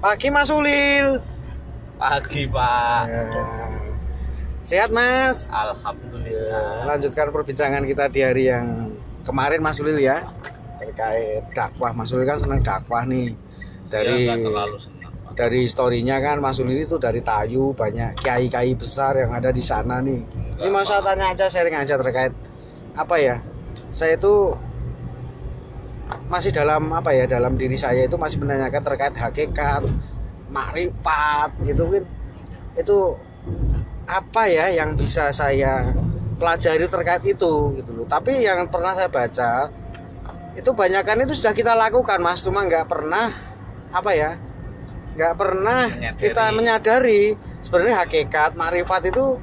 Pagi Mas Ulil. Pagi Pak. Ya. Sehat Mas? Alhamdulillah. Lanjutkan perbincangan kita di hari yang kemarin Mas Ulil ya terkait dakwah. Mas Ulil kan senang dakwah nih dari Ya, nggak terlalu senang. Pak. dari storynya kan Mas Ulil itu dari Tayu banyak kiai-kiai besar yang ada di sana nih. Ini mau saya tanya aja sharing aja terkait apa ya? Saya itu masih dalam apa ya dalam diri saya itu masih menanyakan terkait hakikat, makrifat gitu kan. Itu apa ya yang bisa saya pelajari terkait itu gitu loh. Tapi yang pernah saya baca itu banyakan itu sudah kita lakukan Mas, cuma nggak pernah apa ya nggak pernah Menyadari. kita menyadari sebenarnya hakikat makrifat itu